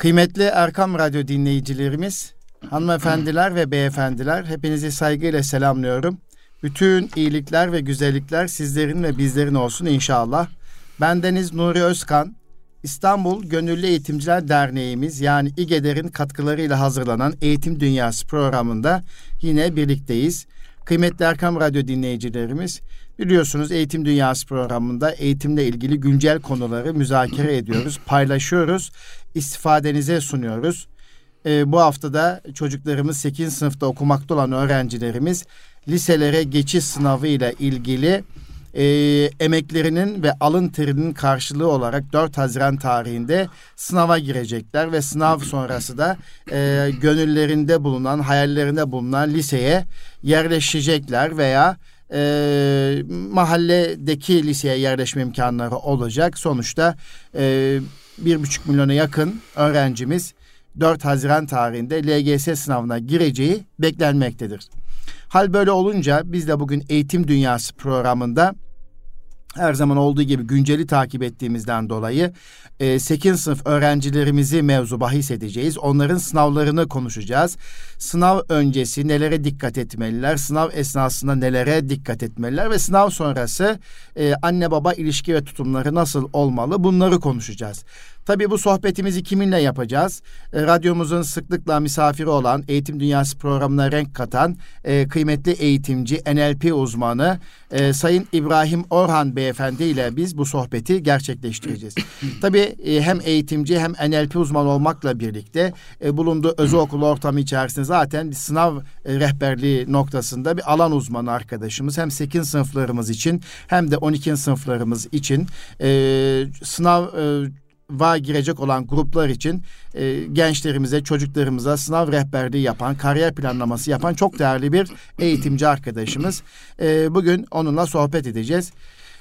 Kıymetli Erkam Radyo dinleyicilerimiz, hanımefendiler ve beyefendiler hepinizi saygıyla selamlıyorum. Bütün iyilikler ve güzellikler sizlerin ve bizlerin olsun inşallah. Bendeniz Nuri Özkan, İstanbul Gönüllü Eğitimciler Derneğimiz yani İGEDER'in katkılarıyla hazırlanan Eğitim Dünyası programında yine birlikteyiz. Kıymetli Erkam Radyo dinleyicilerimiz, biliyorsunuz Eğitim Dünyası programında eğitimle ilgili güncel konuları müzakere ediyoruz, paylaşıyoruz, istifadenize sunuyoruz. Ee, bu haftada çocuklarımız 8. sınıfta okumakta olan öğrencilerimiz liselere geçiş sınavı ile ilgili e, emeklerinin ve alın terinin karşılığı olarak 4 Haziran tarihinde sınava girecekler ve sınav sonrası da e, gönüllerinde bulunan, hayallerinde bulunan liseye yerleşecekler veya e, mahalledeki liseye yerleşme imkanları olacak. Sonuçta bir buçuk milyona yakın öğrencimiz 4 Haziran tarihinde LGS sınavına gireceği beklenmektedir. Hal böyle olunca biz de bugün Eğitim Dünyası programında her zaman olduğu gibi günceli takip ettiğimizden dolayı 8. E, sınıf öğrencilerimizi mevzu bahis edeceğiz. Onların sınavlarını konuşacağız. Sınav öncesi nelere dikkat etmeliler, sınav esnasında nelere dikkat etmeliler ve sınav sonrası e, anne baba ilişki ve tutumları nasıl olmalı bunları konuşacağız. Tabii bu sohbetimizi kiminle yapacağız? E, radyomuzun sıklıkla misafiri olan Eğitim Dünyası programına renk katan e, kıymetli eğitimci, NLP uzmanı e, Sayın İbrahim Orhan Beyefendi ile biz bu sohbeti gerçekleştireceğiz. Tabii e, hem eğitimci hem NLP uzmanı olmakla birlikte e, bulunduğu özel okul ortamı içerisinde zaten sınav e, rehberliği noktasında bir alan uzmanı arkadaşımız. Hem 8 sınıflarımız için hem de 12 sınıflarımız için e, sınav e, va girecek olan gruplar için e, gençlerimize, çocuklarımıza sınav rehberliği yapan, kariyer planlaması yapan çok değerli bir eğitimci arkadaşımız. E, bugün onunla sohbet edeceğiz.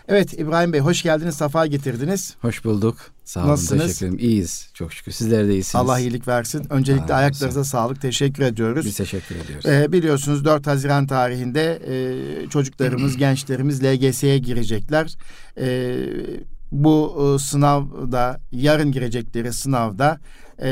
Evet İbrahim Bey hoş geldiniz, safa getirdiniz. Hoş bulduk. Sağ olun, Nasılsınız? teşekkür ederim. İyiyiz çok şükür. Sizler de iyisiniz. Allah iyilik versin. Öncelikle Aa, ayaklarınıza sağlık. Teşekkür ediyoruz. Biz teşekkür ediyoruz. Ee, biliyorsunuz 4 Haziran tarihinde e, çocuklarımız, gençlerimiz LGS'ye girecekler. E, bu e, sınavda yarın girecekleri sınavda e,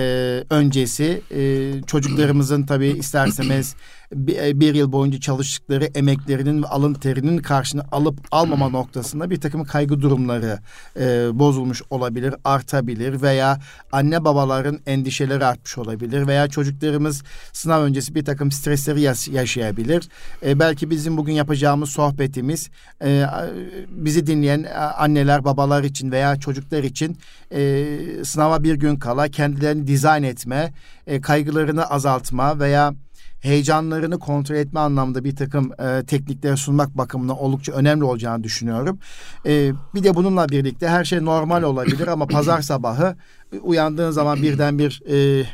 öncesi e, çocuklarımızın tabii isterseniz bir, e, bir yıl boyunca çalıştıkları emeklerinin ve alın terinin karşını alıp almama noktasında bir takım kaygı durumları e, bozulmuş olabilir, artabilir veya anne babaların endişeleri artmış olabilir veya çocuklarımız sınav öncesi bir takım stresleri yaş- yaşayabilir. E, belki bizim bugün yapacağımız sohbetimiz e, bizi dinleyen anneler, babalar için veya çocuklar için e, sınava bir gün kala kendilerini dizayn etme, e, kaygılarını azaltma veya heyecanlarını kontrol etme anlamda bir takım e, teknikleri sunmak bakımından oldukça önemli olacağını düşünüyorum. E, bir de bununla birlikte her şey normal olabilir ama pazar sabahı uyandığın zaman birden bir e,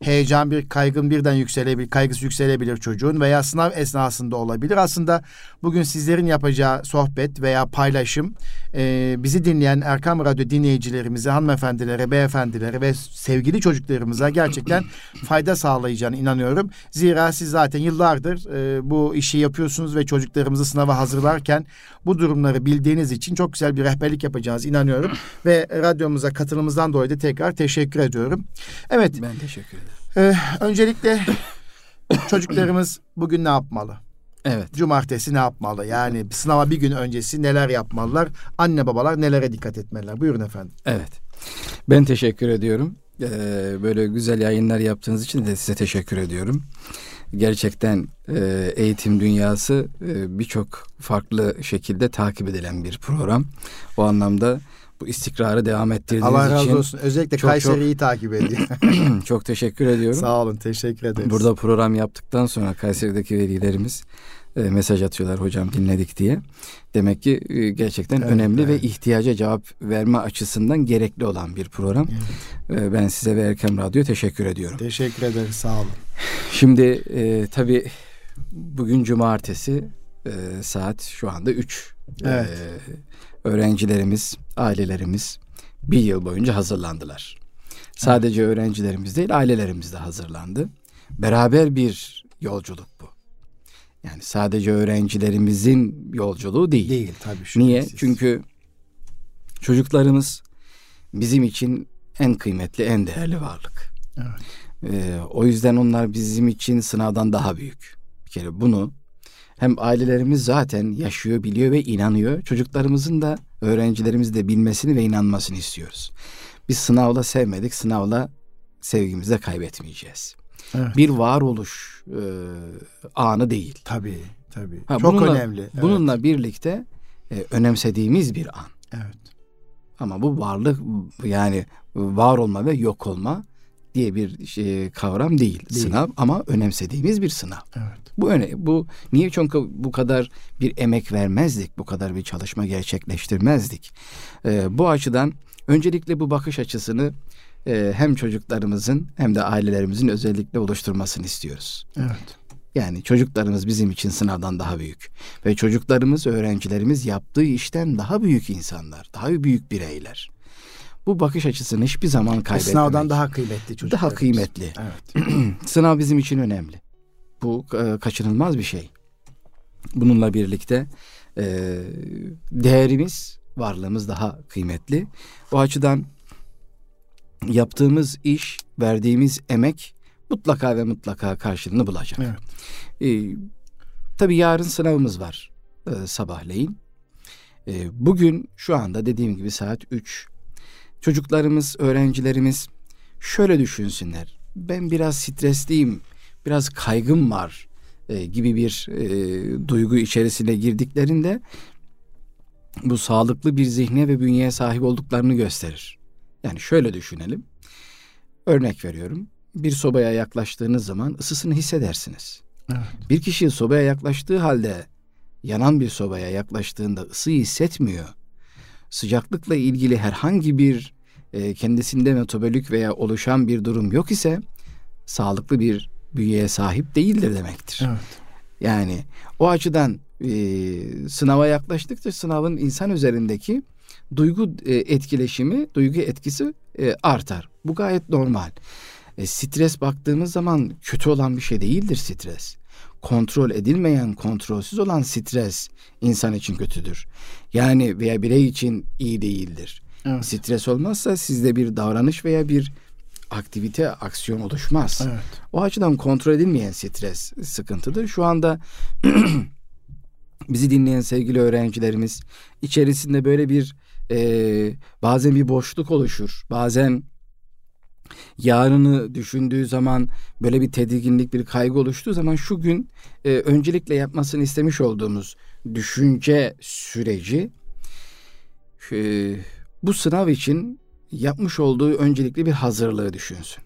heyecan bir kaygın birden yükselebilir, kaygısı yükselebilir çocuğun veya sınav esnasında olabilir. Aslında bugün sizlerin yapacağı sohbet veya paylaşım e, bizi dinleyen Erkam Radyo dinleyicilerimize, hanımefendilere, beyefendilere ve sevgili çocuklarımıza gerçekten fayda sağlayacağını inanıyorum. Zira siz zaten yıllardır e, bu işi yapıyorsunuz ve çocuklarımızı sınava hazırlarken bu durumları bildiğiniz için çok güzel bir rehberlik yapacağınız inanıyorum. ve radyomuza katılımımızdan dolayı da tekrar teşekkür ediyorum. Evet. Ben teşekkür ederim. Ee, öncelikle çocuklarımız bugün ne yapmalı? Evet. Cumartesi ne yapmalı? Yani sınava bir gün öncesi neler yapmalılar? Anne babalar nelere dikkat etmeliler? Buyurun efendim. Evet. Ben teşekkür ediyorum. Ee, böyle güzel yayınlar yaptığınız için de size teşekkür ediyorum. Gerçekten e, eğitim dünyası e, birçok farklı şekilde takip edilen bir program. O anlamda bu istikrarı devam ettirdiğiniz için. Allah razı olsun. Özellikle çok, Kayseri'yi çok, takip ediyor. çok teşekkür ediyorum. Sağ olun. Teşekkür ederiz. Burada program yaptıktan sonra Kayseri'deki velilerimiz e, mesaj atıyorlar hocam dinledik diye. Demek ki e, gerçekten evet, önemli evet. ve ihtiyaca cevap verme açısından gerekli olan bir program. Evet. E, ben size ve Erkem Radyo teşekkür ediyorum. Teşekkür ederiz. Sağ olun. Şimdi e, tabii bugün cumartesi e, saat şu anda 3. Evet. E, öğrencilerimiz, ailelerimiz bir yıl boyunca hazırlandılar. Sadece evet. öğrencilerimiz değil, ailelerimiz de hazırlandı. Beraber bir yolculuk bu. Yani sadece öğrencilerimizin yolculuğu değil. Değil tabii. Niye? Siz. Çünkü çocuklarımız bizim için en kıymetli, en değerli varlık. Evet. Ee, o yüzden onlar bizim için sınavdan daha büyük. Bir kere bunu hem ailelerimiz zaten yaşıyor, biliyor ve inanıyor. Çocuklarımızın da öğrencilerimiz de bilmesini ve inanmasını istiyoruz. Biz sınavla sevmedik, sınavla sevgimizi de kaybetmeyeceğiz. Evet. Bir varoluş e, anı değil. Tabii, tabii. Ha, Çok bununla, önemli. Evet. Bununla birlikte e, önemsediğimiz bir an. Evet. Ama bu varlık yani var olma ve yok olma diye bir şey, kavram değil, değil sınav ama önemsediğimiz bir sınav. Evet. Bu öne bu niye çünkü bu kadar bir emek vermezdik, bu kadar bir çalışma gerçekleştirmezdik. Ee, bu açıdan öncelikle bu bakış açısını e, hem çocuklarımızın hem de ailelerimizin özellikle oluşturmasını istiyoruz. Evet. Yani çocuklarımız bizim için sınavdan daha büyük ve çocuklarımız, öğrencilerimiz yaptığı işten daha büyük insanlar, daha büyük bireyler. Bu bakış açısını hiçbir zaman kaybetmemek. Sınavdan daha kıymetli çocuklar. Daha kıymetli. Evet. Sınav bizim için önemli. Bu e, kaçınılmaz bir şey. Bununla birlikte e, değerimiz, varlığımız daha kıymetli. O açıdan yaptığımız iş, verdiğimiz emek mutlaka ve mutlaka karşılığını bulacak. Evet. E, tabii yarın sınavımız var e, sabahleyin. E, bugün şu anda dediğim gibi saat 3 çocuklarımız, öğrencilerimiz şöyle düşünsünler. Ben biraz stresliyim, biraz kaygım var e, gibi bir e, duygu içerisine girdiklerinde bu sağlıklı bir zihne ve bünyeye sahip olduklarını gösterir. Yani şöyle düşünelim. Örnek veriyorum. Bir sobaya yaklaştığınız zaman ısısını hissedersiniz. Evet. Bir kişi sobaya yaklaştığı halde yanan bir sobaya yaklaştığında ısıyı hissetmiyor. Sıcaklıkla ilgili herhangi bir e, kendisinde metabolik veya oluşan bir durum yok ise sağlıklı bir bünyeye sahip değildir demektir. Evet. Yani o açıdan e, sınava yaklaştıkça sınavın insan üzerindeki duygu e, etkileşimi, duygu etkisi e, artar. Bu gayet normal. E, stres baktığımız zaman kötü olan bir şey değildir stres. Kontrol edilmeyen, kontrolsüz olan stres insan için kötüdür. Yani veya birey için iyi değildir. Evet. Stres olmazsa sizde bir davranış veya bir aktivite, aksiyon oluşmaz. Evet. O açıdan kontrol edilmeyen stres sıkıntıdır. Şu anda bizi dinleyen sevgili öğrencilerimiz içerisinde böyle bir e, bazen bir boşluk oluşur. Bazen yarını düşündüğü zaman böyle bir tedirginlik, bir kaygı oluştuğu zaman şu gün e, öncelikle yapmasını istemiş olduğumuz düşünce süreci e, bu sınav için yapmış olduğu öncelikli bir hazırlığı düşünsün.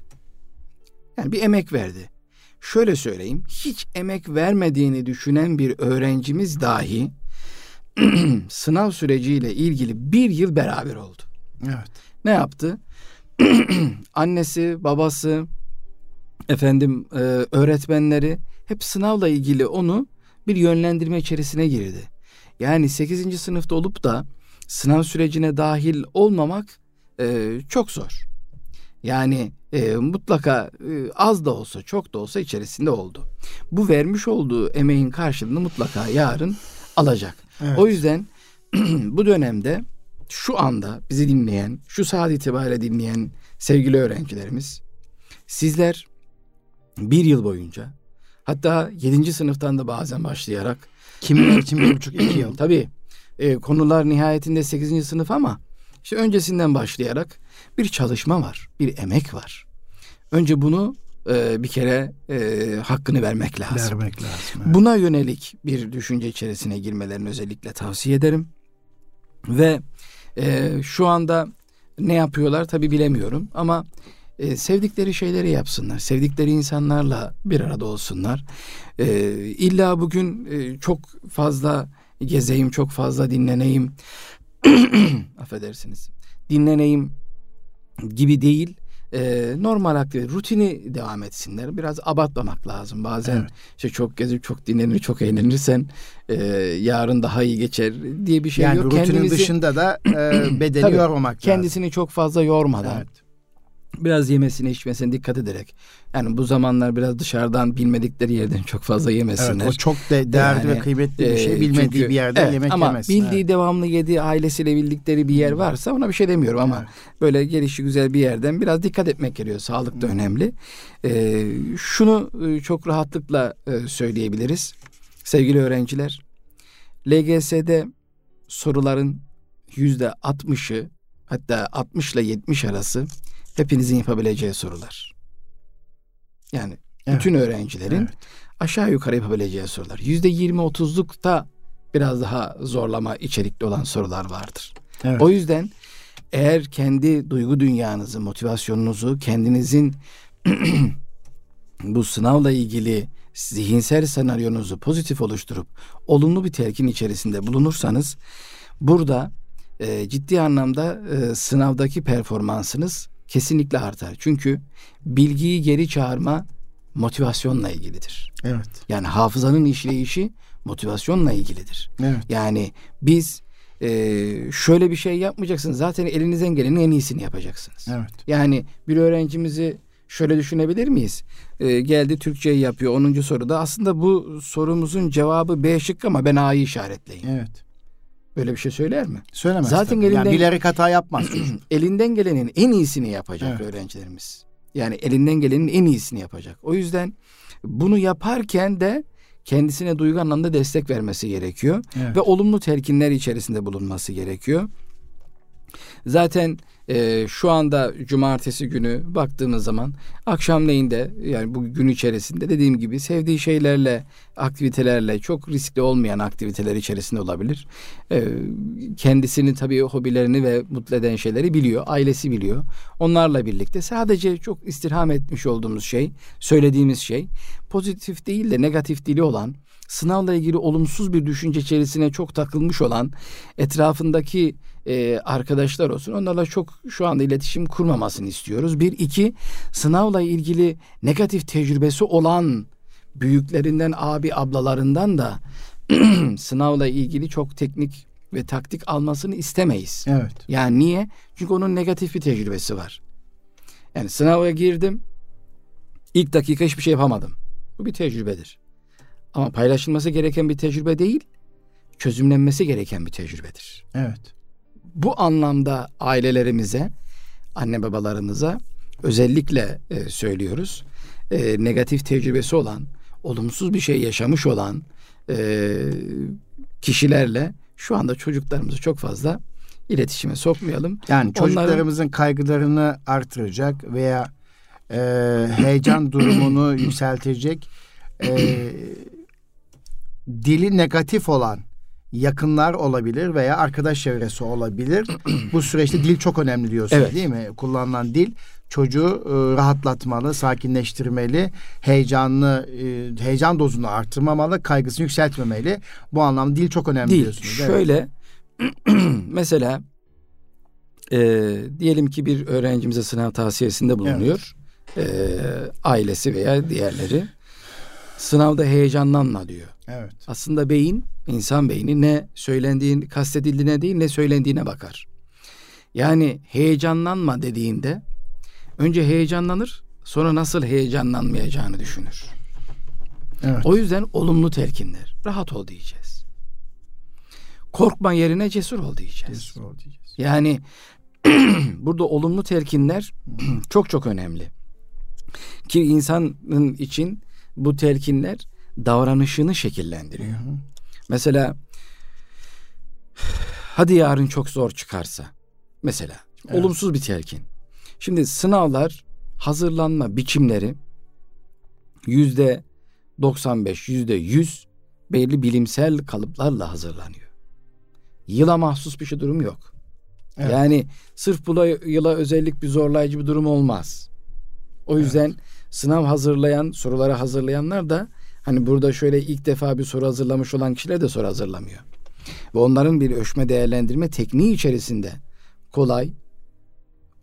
Yani bir emek verdi. Şöyle söyleyeyim, hiç emek vermediğini düşünen bir öğrencimiz dahi sınav süreciyle ilgili bir yıl beraber oldu. Evet. Ne yaptı? Annesi, babası, efendim e, öğretmenleri hep sınavla ilgili onu bir yönlendirme içerisine girdi. Yani 8. sınıfta olup da sınav sürecine dahil olmamak e, çok zor. Yani e, mutlaka e, az da olsa çok da olsa içerisinde oldu. Bu vermiş olduğu emeğin karşılığını mutlaka yarın alacak. Evet. O yüzden bu dönemde şu anda bizi dinleyen, şu saat itibariyle dinleyen sevgili öğrencilerimiz, sizler bir yıl boyunca hatta yedinci sınıftan da bazen başlayarak Kimler için bir buçuk iki yıl. Tabii e, konular nihayetinde 8. sınıf ama işte öncesinden başlayarak bir çalışma var, bir emek var. Önce bunu e, bir kere e, hakkını vermek lazım. Vermek lazım. Evet. Buna yönelik bir düşünce içerisine girmelerini özellikle tavsiye ederim. Ve e, şu anda ne yapıyorlar tabi bilemiyorum ama e, sevdikleri şeyleri yapsınlar. Sevdikleri insanlarla bir arada olsunlar. E, illa bugün e, çok fazla gezeyim, çok fazla dinleneyim. Affedersiniz. Dinleneyim gibi değil. E, normal aktivite, rutini devam etsinler. Biraz abartmamak lazım. Bazen evet. işte çok gezip çok dinlenir, çok eğlenirsen e, yarın daha iyi geçer diye bir şey yani yok. Yani rutinin Kendinizi, dışında da e, bedeni yormamak Kendisini lazım. çok fazla yormadan. Evet biraz yemesine içmesine dikkat ederek yani bu zamanlar biraz dışarıdan bilmedikleri yerden çok fazla yemesinler. Evet, o çok de değerli yani, ve kıymetli bir şey. Bilmediği çünkü, bir yerden evet, yemek ama yemesin. bildiği evet. devamlı yediği ailesiyle bildikleri bir yer varsa ona bir şey demiyorum ama evet. böyle gelişi güzel bir yerden biraz dikkat etmek gerekiyor. Sağlık da önemli. Ee, şunu e, çok rahatlıkla e, söyleyebiliriz. Sevgili öğrenciler, LGS'de soruların yüzde 60'ı hatta 60 ile 70 arası hepinizin yapabileceği sorular. Yani evet. bütün öğrencilerin evet. aşağı yukarı yapabileceği sorular. Yüzde 20-30'lukta biraz daha zorlama içerikli olan sorular vardır. Evet. O yüzden eğer kendi duygu dünyanızı, motivasyonunuzu, kendinizin bu sınavla ilgili zihinsel senaryonuzu pozitif oluşturup olumlu bir telkin içerisinde bulunursanız burada e, ciddi anlamda e, sınavdaki performansınız kesinlikle artar. Çünkü bilgiyi geri çağırma motivasyonla ilgilidir. Evet. Yani hafızanın işleyişi motivasyonla ilgilidir. Evet. Yani biz e, şöyle bir şey yapmayacaksınız. Zaten elinizden gelenin en iyisini yapacaksınız. Evet. Yani bir öğrencimizi şöyle düşünebilir miyiz? E, geldi Türkçeyi yapıyor 10. soruda. Aslında bu sorumuzun cevabı B şıkkı ama ben A'yı işaretleyeyim. Evet. Böyle bir şey söyler mi? Söylemez. Zaten tabii. elinden yani bilerek hata yapmaz elinden gelenin en iyisini yapacak evet. öğrencilerimiz. Yani elinden gelenin en iyisini yapacak. O yüzden bunu yaparken de kendisine duygu anlamda destek vermesi gerekiyor evet. ve olumlu telkinler içerisinde bulunması gerekiyor. Zaten e, şu anda cumartesi günü baktığımız zaman akşamleyinde yani bu gün içerisinde dediğim gibi sevdiği şeylerle, aktivitelerle çok riskli olmayan aktiviteler içerisinde olabilir. E, kendisini tabii hobilerini ve mutlu eden şeyleri biliyor, ailesi biliyor. Onlarla birlikte sadece çok istirham etmiş olduğumuz şey, söylediğimiz şey pozitif değil de negatif dili olan sınavla ilgili olumsuz bir düşünce içerisine çok takılmış olan etrafındaki e, arkadaşlar olsun. Onlarla çok şu anda iletişim kurmamasını istiyoruz. Bir, iki, sınavla ilgili negatif tecrübesi olan büyüklerinden, abi ablalarından da sınavla ilgili çok teknik ve taktik almasını istemeyiz. Evet. Yani niye? Çünkü onun negatif bir tecrübesi var. Yani sınava girdim. ilk dakika hiçbir şey yapamadım. Bu bir tecrübedir. Ama paylaşılması gereken bir tecrübe değil, çözümlenmesi gereken bir tecrübedir. Evet. Bu anlamda ailelerimize, anne babalarımıza özellikle e, söylüyoruz. E, negatif tecrübesi olan, olumsuz bir şey yaşamış olan e, kişilerle şu anda çocuklarımızı çok fazla iletişime sokmayalım. Yani çocuklarımızın Onların... kaygılarını artıracak veya e, heyecan durumunu yükseltecek e, dili negatif olan yakınlar olabilir veya arkadaş çevresi olabilir. Bu süreçte dil çok önemli diyorsunuz evet. değil mi? Kullanılan dil çocuğu e, rahatlatmalı, sakinleştirmeli, heyecanlı, e, heyecan dozunu artırmamalı, kaygısını yükseltmemeli. Bu anlamda dil çok önemli dil, diyorsunuz. Şöyle mesela e, diyelim ki bir öğrencimize sınav tavsiyesinde bulunuyor. Evet. E, ailesi veya diğerleri. Sınavda heyecanlanma diyor. Evet. Aslında beyin, insan beyni ne söylendiğin, kastedildiğine değil ne söylendiğine bakar. Yani heyecanlanma dediğinde önce heyecanlanır, sonra nasıl heyecanlanmayacağını düşünür. Evet. O yüzden olumlu telkinler. Rahat ol diyeceğiz. Korkma yerine cesur ol diyeceğiz. Cesur ol diyeceğiz. Yani burada olumlu telkinler çok çok önemli. Ki insanın için bu telkinler davranışını şekillendiriyor. Hı hı. Mesela hadi yarın çok zor çıkarsa mesela evet. olumsuz bir telkin. Şimdi sınavlar hazırlanma biçimleri yüzde 95 yüzde 100 belli bilimsel kalıplarla hazırlanıyor. Yıla mahsus bir şey durum yok. Evet. Yani sırf bu yıla özellik bir zorlayıcı bir durum olmaz. O yüzden evet. sınav hazırlayan, soruları hazırlayanlar da Hani burada şöyle ilk defa bir soru hazırlamış olan kişiler de soru hazırlamıyor. Ve onların bir ölçme değerlendirme tekniği içerisinde kolay,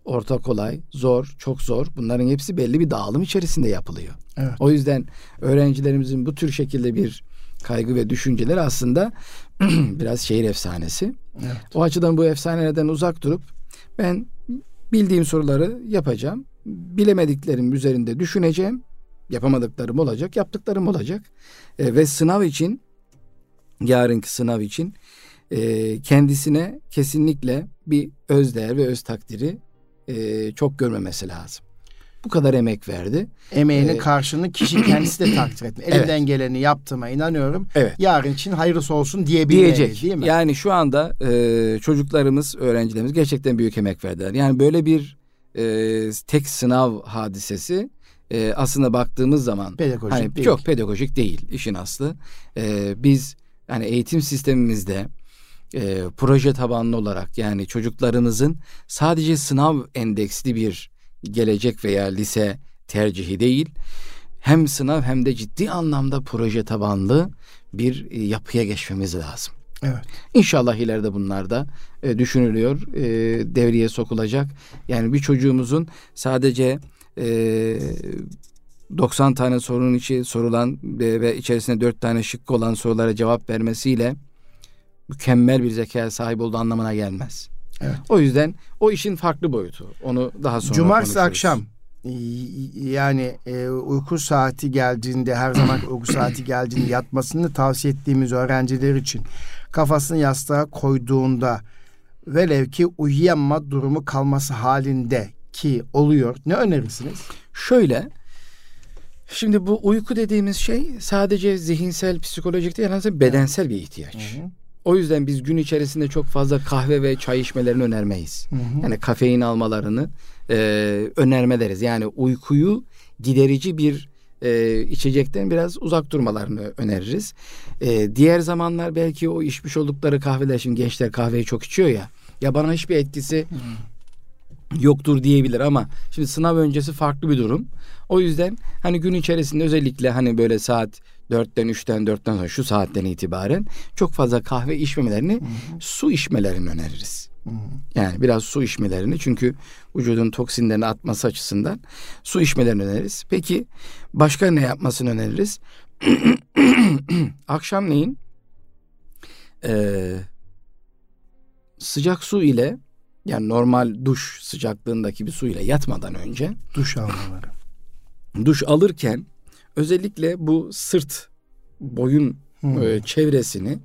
orta kolay, zor, çok zor bunların hepsi belli bir dağılım içerisinde yapılıyor. Evet. O yüzden öğrencilerimizin bu tür şekilde bir kaygı ve düşünceler aslında biraz şehir efsanesi. Evet. O açıdan bu efsanelerden uzak durup ben bildiğim soruları yapacağım bilemediklerim üzerinde düşüneceğim. Yapamadıklarım olacak, yaptıklarım olacak. E, ve sınav için, yarınki sınav için e, kendisine kesinlikle bir özdeğer ve öz takdiri e, çok görmemesi lazım. Bu kadar emek verdi. Emeğinin ee, karşılığını kişi kendisi de takdir etme. Elimden evet. geleni yaptığıma inanıyorum. Evet. Yarın için hayırlısı olsun diyebilmeli Diyecek. değil mi? Yani şu anda e, çocuklarımız, öğrencilerimiz gerçekten büyük emek verdiler. Yani böyle bir e, tek sınav hadisesi e, aslında baktığımız zaman pedagojik hani, değil. çok pedagojik değil işin aslı. E, biz yani eğitim sistemimizde e, proje tabanlı olarak yani çocuklarımızın sadece sınav endeksli bir gelecek veya lise tercihi değil. Hem sınav hem de ciddi anlamda proje tabanlı bir e, yapıya geçmemiz lazım. Evet. İnşallah ileride bunlar da e, düşünülüyor, e, devreye sokulacak. Yani bir çocuğumuzun sadece e, 90 tane sorunun içi sorulan ve, ve içerisinde 4 tane şık olan sorulara cevap vermesiyle mükemmel bir zeka sahip olduğu anlamına gelmez. Evet. O yüzden o işin farklı boyutu. Onu daha sonra Cumartesi akşam yani e, uyku saati geldiğinde her zaman uyku saati geldiğinde yatmasını tavsiye ettiğimiz öğrenciler için kafasını yastığa koyduğunda velev ki uyuyamama durumu kalması halinde ki oluyor. Ne önerirsiniz? Şöyle Şimdi bu uyku dediğimiz şey sadece zihinsel, psikolojik değil, aslında bedensel bir ihtiyaç. Hı hı. O yüzden biz gün içerisinde çok fazla kahve ve çay içmelerini önermeyiz. Hı hı. Yani kafein almalarını e, önermeleriz. Yani uykuyu giderici bir e, içecekten biraz uzak durmalarını öneririz. E, diğer zamanlar belki o içmiş oldukları kahveler şimdi gençler kahveyi çok içiyor ya. Ya bana hiçbir etkisi yoktur diyebilir ama şimdi sınav öncesi farklı bir durum. O yüzden hani gün içerisinde özellikle hani böyle saat 4'ten 3'ten 4'ten sonra şu saatten itibaren çok fazla kahve içmemelerini hı hı. su içmelerini öneririz. Hı hı. Yani biraz su içmelerini çünkü vücudun toksinlerini atması açısından su içmelerini öneririz. Peki başka ne yapmasını öneririz? Akşamleyin e, sıcak su ile yani normal duş sıcaklığındaki bir su ile yatmadan önce duş almaları. Duş alırken özellikle bu sırt boyun hmm. e, çevresini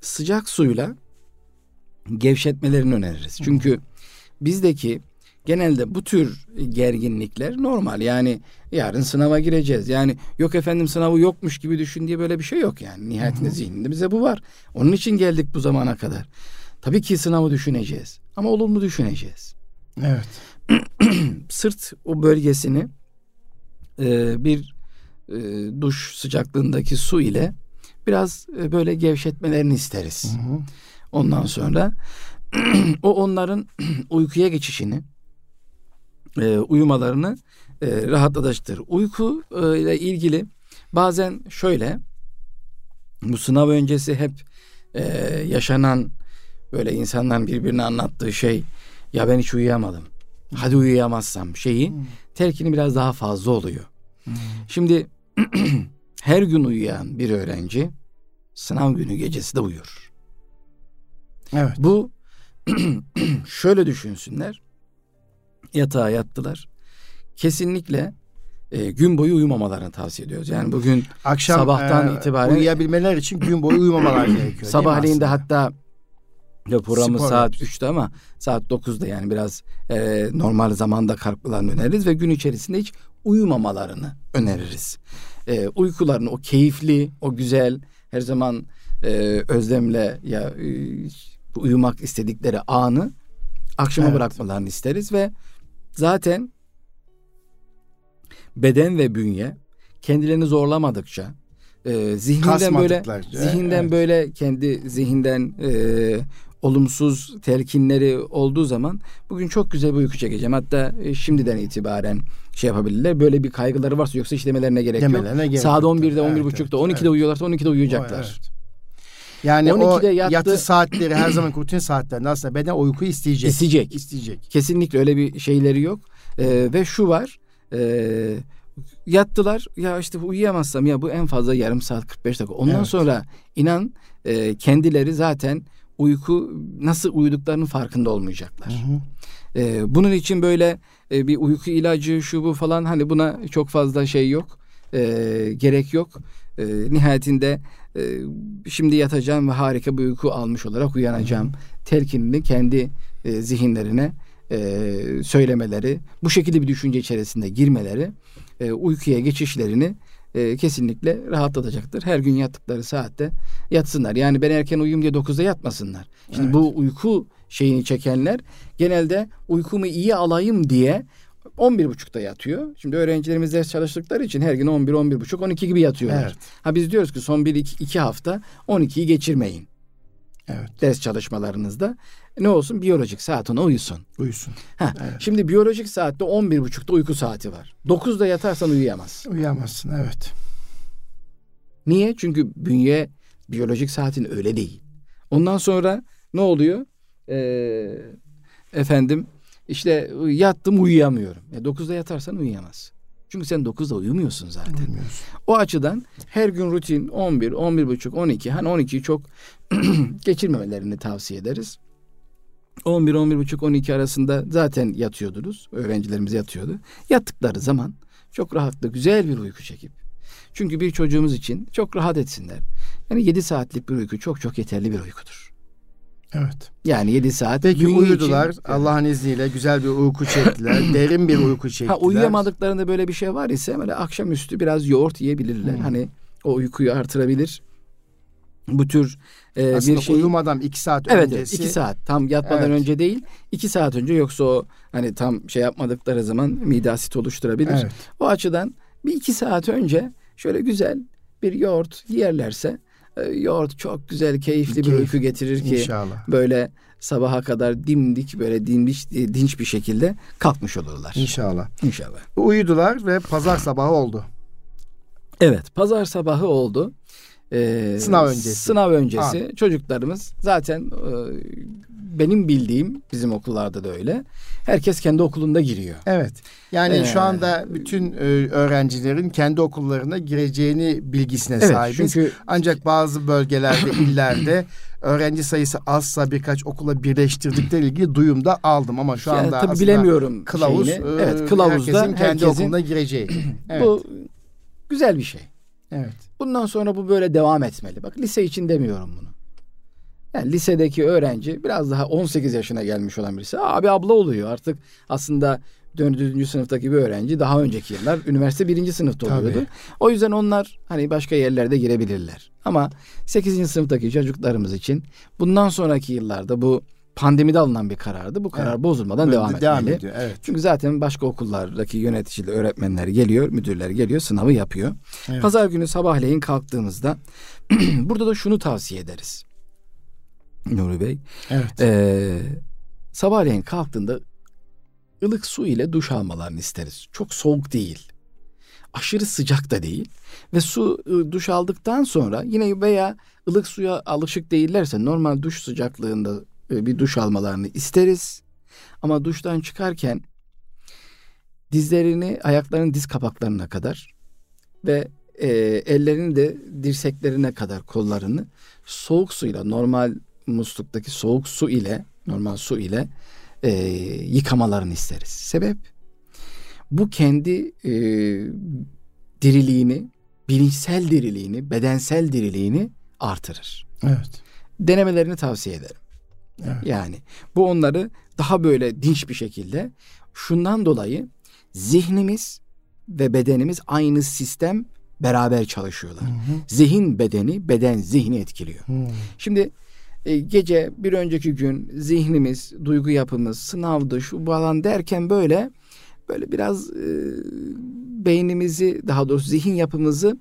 sıcak suyla gevşetmelerini öneririz. Hmm. Çünkü bizdeki genelde bu tür gerginlikler normal. Yani yarın sınava gireceğiz. Yani yok efendim sınavı yokmuş gibi düşün diye böyle bir şey yok yani. Nihayetinde zihninde bize bu var. Onun için geldik bu zamana kadar. Tabii ki sınavı düşüneceğiz. Ama olumlu düşüneceğiz. Evet. Sırt o bölgesini e, bir e, duş sıcaklığındaki su ile biraz e, böyle gevşetmelerini isteriz. Hı hı. Ondan sonra o onların uykuya geçişini, e, uyumalarını e, rahatlatır. Uyku e, ile ilgili bazen şöyle bu sınav öncesi hep e, yaşanan böyle insanların birbirine anlattığı şey ya ben hiç uyuyamadım. Hadi uyuyamazsam şeyi hmm. telkini biraz daha fazla oluyor. Hmm. Şimdi her gün uyuyan bir öğrenci sınav günü gecesi de uyur. Evet. Bu şöyle düşünsünler. Yatağa yattılar. Kesinlikle e, gün boyu uyumamalarını tavsiye ediyoruz. Yani bugün akşam sabahtan e, itibaren uyuyabilmeler için gün boyu uyumamalar gerekiyor. Sabahleyin de hatta ya programı Spor saat yapıyoruz. 3'te ama saat 9'da yani biraz e, normal zamanda kalkmalarını öneririz ve gün içerisinde hiç uyumamalarını öneririz. E, uykularını o keyifli, o güzel, her zaman e, özlemle ya e, uyumak istedikleri anı akşama evet. bırakmalarını isteriz ve zaten beden ve bünye kendilerini zorlamadıkça e, zihninden böyle zihinden evet. böyle kendi zihinden e, olumsuz telkinleri olduğu zaman bugün çok güzel bir uyku çekeceğim. Hatta e, şimdiden itibaren şey yapabilirler. Böyle bir kaygıları varsa yoksa hiç demelerine gerek Demelerine yok. Gerek Saat 11'de, 11.30'da, evet, 12'de evet. uyuyorlarsa 12'de uyuyacaklar. O, evet. Yani 12'de o yattı, yatı saatleri her zaman rutin saatlerinde aslında beden uyku isteyecek. İsteyecek. İsteyecek. Kesinlikle öyle bir şeyleri yok. Ee, ve şu var. E, yattılar. Ya işte uyuyamazsam ya bu en fazla yarım saat 45 dakika. Ondan evet. sonra inan e, kendileri zaten uyku nasıl uyuduklarının farkında olmayacaklar. Hı hı. E, bunun için böyle e, bir uyku ilacı şu bu falan hani buna çok fazla şey yok. E, gerek yok. E, nihayetinde e, şimdi yatacağım ve harika bir uyku almış olarak uyanacağım. Telkinini kendi e, zihinlerine e, söylemeleri, bu şekilde bir düşünce içerisinde girmeleri e, uykuya geçişlerini e, kesinlikle rahatlatacaktır. Her gün yattıkları saatte yatsınlar. Yani ben erken uyuyayım diye 9'da yatmasınlar. Şimdi evet. bu uyku şeyini çekenler genelde uykumu iyi alayım diye 11.30'da yatıyor. Şimdi öğrencilerimiz ders çalıştıkları için her gün 11, 11.30, 12 gibi yatıyorlar. Evet. Ha biz diyoruz ki son 1 2, 2 hafta 12'yi geçirmeyin. Evet. Ders çalışmalarınızda ne olsun biyolojik saat ona uyusun. Uyusun. Ha, evet. Şimdi biyolojik saatte 11.30'da uyku saati var. 9'da yatarsan uyuyamaz. Uyuyamazsın evet. Niye? Çünkü bünye biyolojik saatin öyle değil. Ondan sonra ne oluyor? Ee, efendim işte yattım uyuyamıyorum. E, 9'da yatarsan uyuyamaz. Çünkü sen 9'da uyumuyorsun zaten. Uyumuyorsun. O açıdan her gün rutin 11, 11 buçuk, 12. Hani 12'yi çok geçirmemelerini tavsiye ederiz. 11, 11 buçuk, 12 arasında zaten yatıyordunuz. Öğrencilerimiz yatıyordu. Yattıkları zaman çok rahatlı, güzel bir uyku çekip. Çünkü bir çocuğumuz için çok rahat etsinler. Yani 7 saatlik bir uyku çok çok yeterli bir uykudur. Evet. Yani 7 saat. Peki uyudular. Için, Allah'ın izniyle güzel bir uyku çektiler. derin bir uyku çektiler. Ha, uyuyamadıklarında böyle bir şey var ise böyle akşamüstü biraz yoğurt yiyebilirler. Hmm. Hani o uykuyu artırabilir. Bu tür e, Aslında bir şey. uyumadan iki saat evet, öncesi. Evet iki saat. Tam yatmadan evet. önce değil. iki saat önce yoksa o hani tam şey yapmadıkları zaman mide asit oluşturabilir. Evet. O açıdan bir iki saat önce şöyle güzel bir yoğurt yerlerse e, yoğurt çok güzel, keyifli Keyif. bir uyku getirir ki İnşallah. böyle sabaha kadar dimdik böyle dinmiş dinç bir şekilde kalkmış olurlar. İnşallah. İnşallah. Uyudular ve pazar sabahı oldu. Evet, pazar sabahı oldu. Ee, sınav öncesi. Sınav öncesi Abi. çocuklarımız zaten e, benim bildiğim bizim okullarda da öyle. Herkes kendi okulunda giriyor. Evet. Yani ee, şu anda bütün e, öğrencilerin kendi okullarına gireceğini bilgisine evet, sahibiz. Çünkü ancak bazı bölgelerde, illerde öğrenci sayısı azsa birkaç okula birleştirdikleri ilgili duyum da aldım ama şu anda tabii bilemiyorum kılavuz şeyini. evet kılavuzda herkesin kendi herkesin, okuluna gireceği. Evet. Bu güzel bir şey. Evet. Bundan sonra bu böyle devam etmeli. Bak lise için demiyorum bunu. Yani lisedeki öğrenci biraz daha 18 yaşına gelmiş olan birisi abi abla oluyor artık aslında dördüncü sınıftaki bir öğrenci daha önceki yıllar üniversite birinci sınıfta oluyordu. Tabii. O yüzden onlar hani başka yerlerde girebilirler. Ama 8. sınıftaki çocuklarımız için bundan sonraki yıllarda bu pandemide alınan bir karardı. Bu karar evet. bozulmadan Böyle devam, devam etmeli. Ediyor, evet. Çünkü zaten başka okullardaki yöneticiler, öğretmenler geliyor, müdürler geliyor, sınavı yapıyor. Evet. Pazar günü sabahleyin kalktığımızda burada da şunu tavsiye ederiz. Nuri Bey. Evet. Ee, sabahleyin kalktığında ılık su ile duş almalarını isteriz. Çok soğuk değil. Aşırı sıcak da değil. Ve su ıı, duş aldıktan sonra yine veya ılık suya alışık değillerse normal duş sıcaklığında bir duş almalarını isteriz. Ama duştan çıkarken dizlerini ayaklarının diz kapaklarına kadar ve e, ellerini de dirseklerine kadar kollarını soğuk suyla normal musluktaki soğuk su ile normal su ile e, yıkamalarını isteriz. Sebep bu kendi e, diriliğini, bilinçsel diriliğini, bedensel diriliğini artırır. Evet. Denemelerini tavsiye ederim. Evet. Yani bu onları daha böyle dinç bir şekilde şundan dolayı zihnimiz ve bedenimiz aynı sistem beraber çalışıyorlar. Hı hı. Zihin bedeni, beden zihni etkiliyor. Hı. Şimdi e, gece bir önceki gün zihnimiz, duygu yapımız, sınavdı, şu falan derken böyle böyle biraz e, beynimizi daha doğrusu zihin yapımızı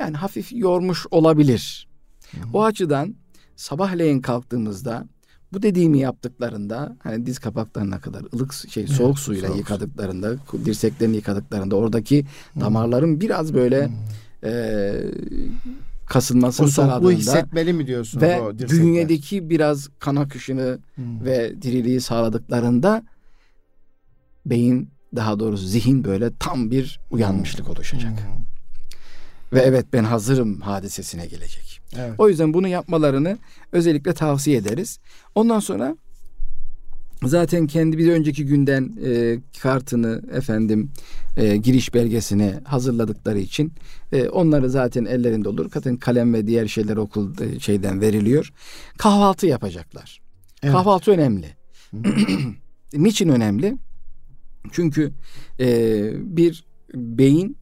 yani hafif yormuş olabilir. Hı hı. O açıdan sabahleyin kalktığımızda bu dediğimi yaptıklarında hani diz kapaklarına kadar ılık şey soğuk evet, suyla soğuk. yıkadıklarında dirseklerini yıkadıklarında oradaki hmm. damarların biraz böyle hmm. e, kasılmasını o sağladığında hissetmeli mi diyorsun ve bünyedeki biraz kan akışını hmm. ve diriliği sağladıklarında beyin daha doğrusu zihin böyle tam bir uyanmışlık hmm. oluşacak. Hmm. Ve evet ben hazırım hadisesine gelecek. Evet. O yüzden bunu yapmalarını özellikle tavsiye ederiz. Ondan sonra zaten kendi bir önceki günden e, kartını efendim e, giriş belgesini hazırladıkları için e, onları zaten ellerinde olur. Zaten kalem ve diğer şeyler okul e, şeyden veriliyor. Kahvaltı yapacaklar. Evet. Kahvaltı önemli. Niçin önemli? Çünkü e, bir beyin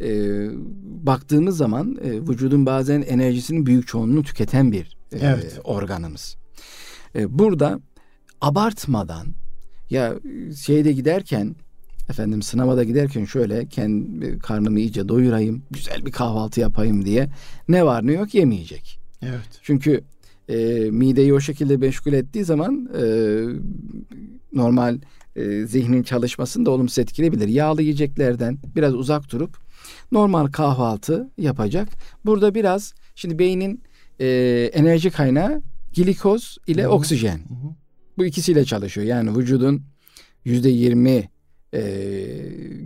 e, baktığımız zaman e, vücudun bazen enerjisinin büyük çoğunluğunu tüketen bir e, evet. organımız. E, burada abartmadan ya şeyde giderken efendim sınava da giderken şöyle kendi karnımı iyice doyurayım, güzel bir kahvaltı yapayım diye ne var ne yok yemeyecek. Evet. Çünkü e, mideyi o şekilde meşgul ettiği zaman e, normal e, zihnin çalışmasını da olumsuz etkileyebilir. Yağlı yiyeceklerden biraz uzak durup normal kahvaltı yapacak. Burada biraz şimdi beynin e, enerji kaynağı glikoz ile Hı-hı. oksijen. Hı-hı. Bu ikisiyle çalışıyor. Yani vücudun yüzde yirmi e,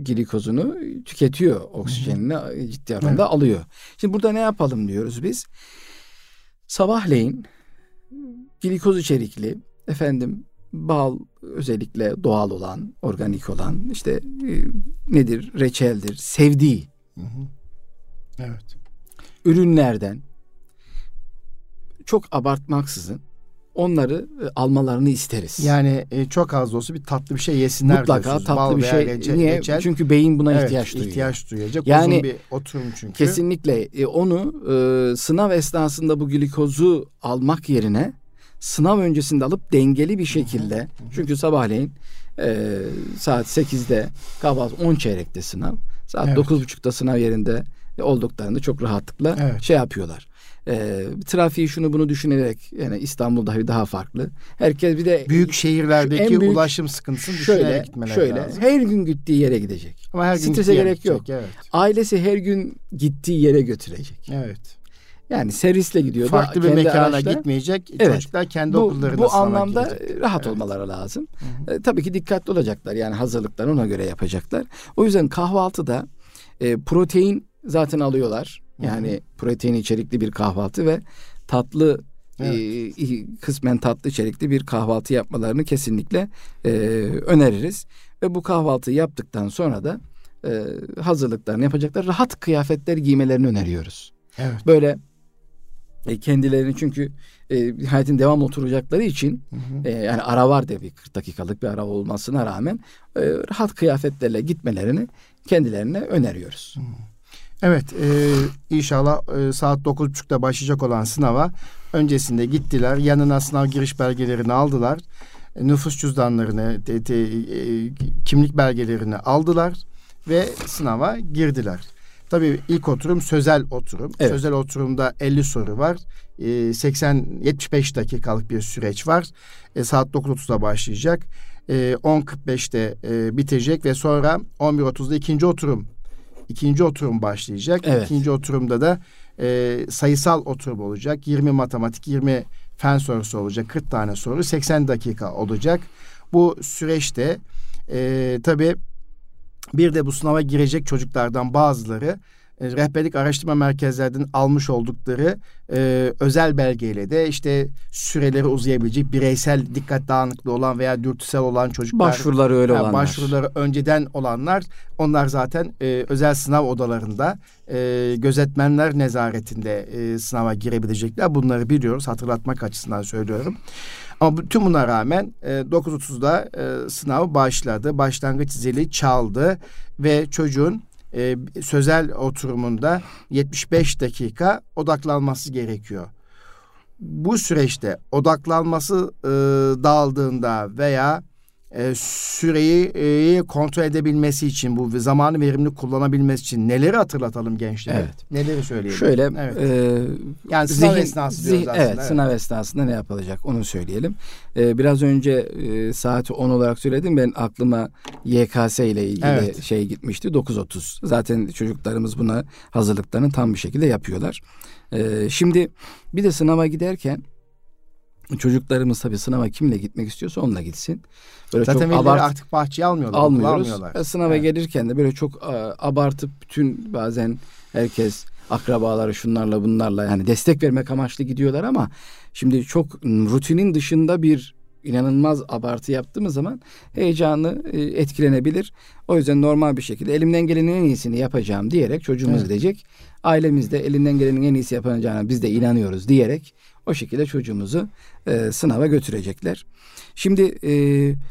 glikozunu tüketiyor oksijenini ciddi oranda evet. alıyor. Şimdi burada ne yapalım diyoruz biz? Sabahleyin glikoz içerikli efendim bal özellikle doğal olan, organik olan işte e, nedir? Reçeldir. Sevdiği. Hı hı. Evet. Ürünlerden çok abartmaksızın onları e, almalarını isteriz. Yani e, çok az da olsa bir tatlı bir şey yesinler Mutlaka diyorsunuz. tatlı Bal bir şey. Reçel, Niye? Reçel. Çünkü beyin buna evet, ihtiyaç duyuyor. ihtiyaç duyacak. Yani, Uzun bir oturum çünkü. Kesinlikle. E, onu e, sınav esnasında bu glikozu almak yerine sınav öncesinde alıp dengeli bir şekilde hı hı. çünkü sabahleyin e, saat 8'de kahvaltı 10 çeyrekte sınav. Saat evet. 9.30'da sınav yerinde olduklarında çok rahatlıkla evet. şey yapıyorlar. E, trafiği şunu bunu düşünerek yani İstanbul'da daha farklı. Herkes bir de büyük şehirlerdeki büyük, ulaşım sıkıntısını şöyle, düşünerek gitmeleri şöyle, lazım. Her gün gittiği yere gidecek. Ama her gün Strese gerek gidecek, yok. Evet. Ailesi her gün gittiği yere götürecek. Evet. Yani servisle gidiyor. Farklı bir mekana araçla. gitmeyecek. Evet. Çocuklar kendi bu, okullarına Bu anlamda gidecek. rahat evet. olmaları lazım. Hı hı. E, tabii ki dikkatli olacaklar. Yani hazırlıklarını ona göre yapacaklar. O yüzden kahvaltıda e, protein zaten alıyorlar. Yani hı hı. protein içerikli bir kahvaltı ve tatlı Evet. E, kısmen tatlı içerikli bir kahvaltı yapmalarını kesinlikle e, öneririz. Ve bu kahvaltıyı yaptıktan sonra da e, hazırlıklarını yapacaklar. Rahat kıyafetler giymelerini öneriyoruz. Evet. Böyle e, kendilerini çünkü e, hayatın devam oturacakları için hı hı. E, yani ara var diye bir 40 dakikalık bir ara olmasına rağmen e, rahat kıyafetlerle gitmelerini kendilerine öneriyoruz. Hı. Evet e, inşallah e, saat 9.30'da başlayacak olan sınava öncesinde gittiler. Yanına sınav giriş belgelerini aldılar. E, nüfus cüzdanlarını, de, de, e, kimlik belgelerini aldılar ve sınava girdiler. Tabii ilk oturum sözel oturum. Evet. Sözel oturumda 50 soru var. E, 80-75 dakikalık bir süreç var. E, saat 9.30'da başlayacak. E, 10.45'te e, bitecek ve sonra 11.30'da ikinci oturum ikinci oturum başlayacak. Evet. İkinci oturumda da e, sayısal oturum olacak. 20 matematik, 20 fen sorusu olacak. 40 tane soru, 80 dakika olacak. Bu süreçte e, tabii bir de bu sınava girecek çocuklardan bazıları e, rehberlik araştırma merkezlerinin almış oldukları e, özel belgeyle de işte süreleri uzayabilecek bireysel dikkat dağınıklığı olan veya dürtüsel olan çocuklar başvuruları öyle yani olanlar. başvuruları önceden olanlar. Onlar zaten e, özel sınav odalarında e, gözetmenler nezaretinde e, sınava girebilecekler. Bunları biliyoruz hatırlatmak açısından söylüyorum. Ama tüm buna rağmen e, 9.30'da e, sınav başladı. Başlangıç zili çaldı ve çocuğun e, sözel oturumunda 75 dakika odaklanması gerekiyor. Bu süreçte odaklanması e, dağıldığında veya e, süreyi e, kontrol edebilmesi için bu zamanı verimli kullanabilmesi için neleri hatırlatalım gençlere? Evet. Neleri söyleyelim? Şöyle evet. e, yani sınav zihin, esnası diyoruz aslında. Evet, evet sınav esnasında ne yapılacak onu söyleyelim. E, biraz önce e, saati 10 olarak söyledim ben aklıma YKS ile ilgili evet. şey gitmişti 9.30. Zaten çocuklarımız buna hazırlıklarını tam bir şekilde yapıyorlar. E, şimdi bir de sınava giderken çocuklarımız tabii sınava kimle gitmek istiyorsa onunla gitsin. Böyle Zaten çok abart artık bahçeye almıyorlar. Almıyoruz. Almıyorlar. Sınava evet. gelirken de böyle çok abartıp bütün bazen herkes akrabaları şunlarla bunlarla yani destek vermek amaçlı gidiyorlar ama şimdi çok rutinin dışında bir inanılmaz abartı yaptığımız zaman heyecanı e, etkilenebilir. O yüzden normal bir şekilde elimden gelenin en iyisini yapacağım diyerek çocuğumuz evet. gidecek. Ailemiz de elinden gelenin en iyisi yapacağına biz de inanıyoruz diyerek o şekilde çocuğumuzu e, sınava götürecekler. Şimdi e,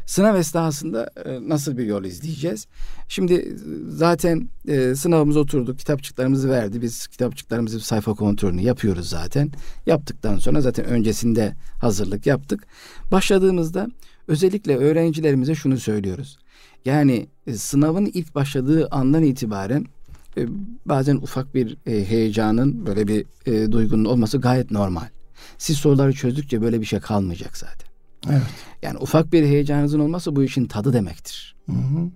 sınav esnasında e, nasıl bir yol izleyeceğiz? Şimdi zaten e, sınavımıza oturduk, kitapçıklarımızı verdi. Biz kitapçıklarımızı sayfa kontrolünü yapıyoruz zaten. Yaptıktan sonra zaten öncesinde hazırlık yaptık. Başladığımızda özellikle öğrencilerimize şunu söylüyoruz. Yani e, sınavın ilk başladığı andan itibaren e, bazen ufak bir e, heyecanın böyle bir e, duygunun olması gayet normal. Siz soruları çözdükçe böyle bir şey kalmayacak zaten. Evet. Yani ufak bir heyecanınızın olması bu işin tadı demektir. Hı hı.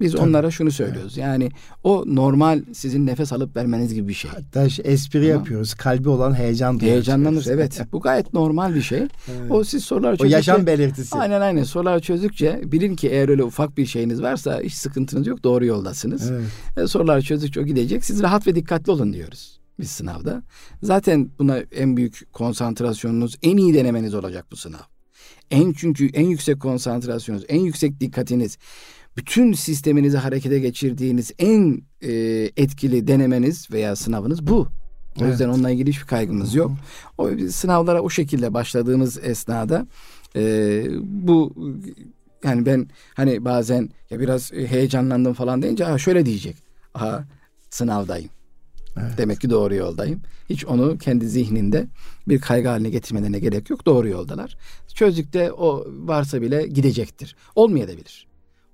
Biz Tabii. onlara şunu söylüyoruz. Evet. Yani o normal sizin nefes alıp vermeniz gibi bir şey. Hatta espri Ama, yapıyoruz. Kalbi olan heyecan duyuyoruz. Heyecanlanır evet. Bu gayet normal bir şey. Evet. O siz sorular çözdükçe. O yaşam belirtisi. Aynen aynen. Sorular çözdükçe bilin ki eğer öyle ufak bir şeyiniz varsa hiç sıkıntınız yok. Doğru yoldasınız. Evet. E, sorular çözdükçe o gidecek. Siz rahat ve dikkatli olun diyoruz biz sınavda. Zaten buna en büyük konsantrasyonunuz, en iyi denemeniz olacak bu sınav. En çünkü en yüksek konsantrasyonunuz, en yüksek dikkatiniz, bütün sisteminizi harekete geçirdiğiniz en e, etkili denemeniz veya sınavınız bu. O yüzden onunla ilgili hiçbir kaygımız yok. O sınavlara o şekilde başladığımız esnada e, bu yani ben hani bazen ya biraz heyecanlandım falan deyince ha şöyle diyecek. Aha sınavdayım. Evet. Demek ki doğru yoldayım. Hiç onu kendi zihninde bir kaygı haline getirmelerine gerek yok. Doğru yoldalar. Çözdükte o varsa bile gidecektir. Olmayabilir.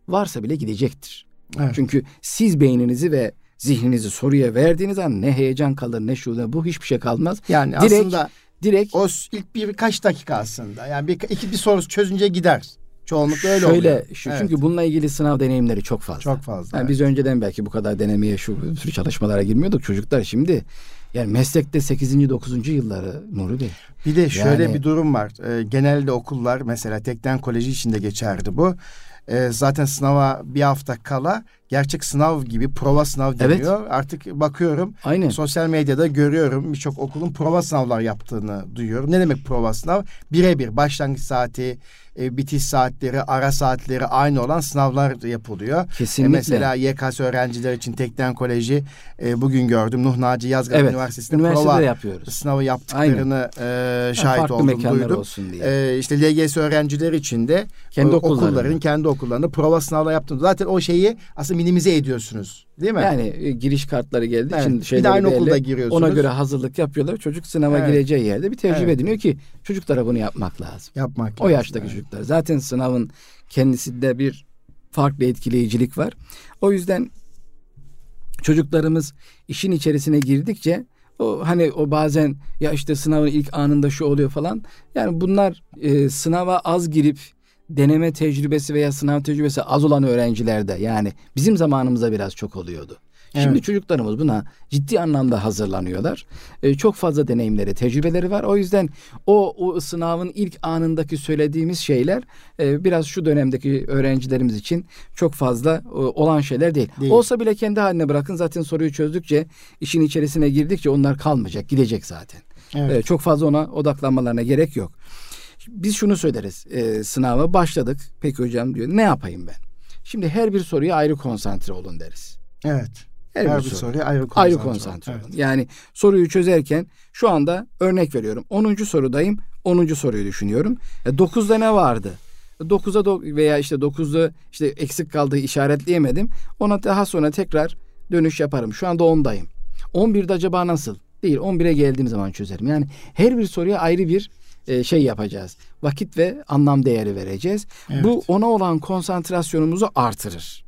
Varsa bile gidecektir. Evet. Çünkü siz beyninizi ve zihninizi soruya verdiğiniz an ne heyecan kalır ne şu ne bu hiçbir şey kalmaz. Yani direkt, aslında direkt o ilk bir birkaç dakika aslında. Yani bir iki bir soru çözünce gider. Çoğunlukla öyle Şöyle, oluyor. Şu, evet. Çünkü bununla ilgili sınav deneyimleri çok fazla. Çok fazla. Yani evet. Biz önceden belki bu kadar denemeye şu tür çalışmalara girmiyorduk. Çocuklar şimdi yani meslekte 8. 9. yılları Nuri Bey. Bir de şöyle yani, bir durum var. Ee, genelde okullar mesela Tekden Koleji içinde geçerdi bu. Ee, zaten sınava bir hafta kala gerçek sınav gibi prova sınav deniyor. Evet. Artık bakıyorum Aynen. sosyal medyada görüyorum birçok okulun prova sınavlar yaptığını duyuyorum. Ne demek prova sınav? Birebir başlangıç saati, e, bitiş saatleri, ara saatleri aynı olan sınavlar yapılıyor. E, Kesinlikle. E, mesela YKS öğrenciler için Tekden Koleji e, bugün gördüm. Nuh Naci Yazgan evet. Üniversitesi'nde prova yapıyoruz. sınavı yaptıklarını e, şahit yani oldum, duydum. Olsun diye. E, işte LGS öğrenciler için de kendi e, okulların, kendi okullarında prova sınavlar yaptım. Zaten o şeyi aslında minimize ediyorsunuz. Değil mi? Yani e, giriş kartları geldiği evet. şeyleri bir de aynı belli. okulda giriyorsunuz. Ona göre hazırlık yapıyorlar. Çocuk sınava evet. gireceği yerde bir tecrübe evet. ediniyor ki çocuklara bunu yapmak lazım. Yapmak O lazım, yaştaki evet. çocuklar. Zaten sınavın kendisinde bir farklı etkileyicilik var. O yüzden çocuklarımız işin içerisine girdikçe o hani o bazen ya işte sınavın ilk anında şu oluyor falan. Yani bunlar e, sınava az girip deneme tecrübesi veya sınav tecrübesi az olan öğrencilerde yani bizim zamanımızda biraz çok oluyordu. Şimdi evet. çocuklarımız buna ciddi anlamda hazırlanıyorlar. Ee, çok fazla deneyimleri, tecrübeleri var. O yüzden o, o sınavın ilk anındaki söylediğimiz şeyler e, biraz şu dönemdeki öğrencilerimiz için çok fazla e, olan şeyler değil. değil. Olsa bile kendi haline bırakın. Zaten soruyu çözdükçe, işin içerisine girdikçe onlar kalmayacak, gidecek zaten. Evet. E, çok fazla ona odaklanmalarına gerek yok. Biz şunu söyleriz. E, sınava başladık. Peki hocam diyor. Ne yapayım ben? Şimdi her bir soruya ayrı konsantre olun deriz. Evet. Her, her bir, bir soruya ayrı konsantre, ayrı konsantre olun. Evet. Yani soruyu çözerken şu anda örnek veriyorum. 10. sorudayım. 10. soruyu düşünüyorum. E, 9'da ne vardı? 9'a do- veya işte 9'da işte eksik kaldığı işaretleyemedim. Ona daha sonra tekrar dönüş yaparım. Şu anda 10'dayım. 11'de acaba nasıl? Değil 11'e geldiğim zaman çözerim. Yani her bir soruya ayrı bir e, şey yapacağız. Vakit ve anlam değeri vereceğiz. Evet. Bu ona olan konsantrasyonumuzu artırır.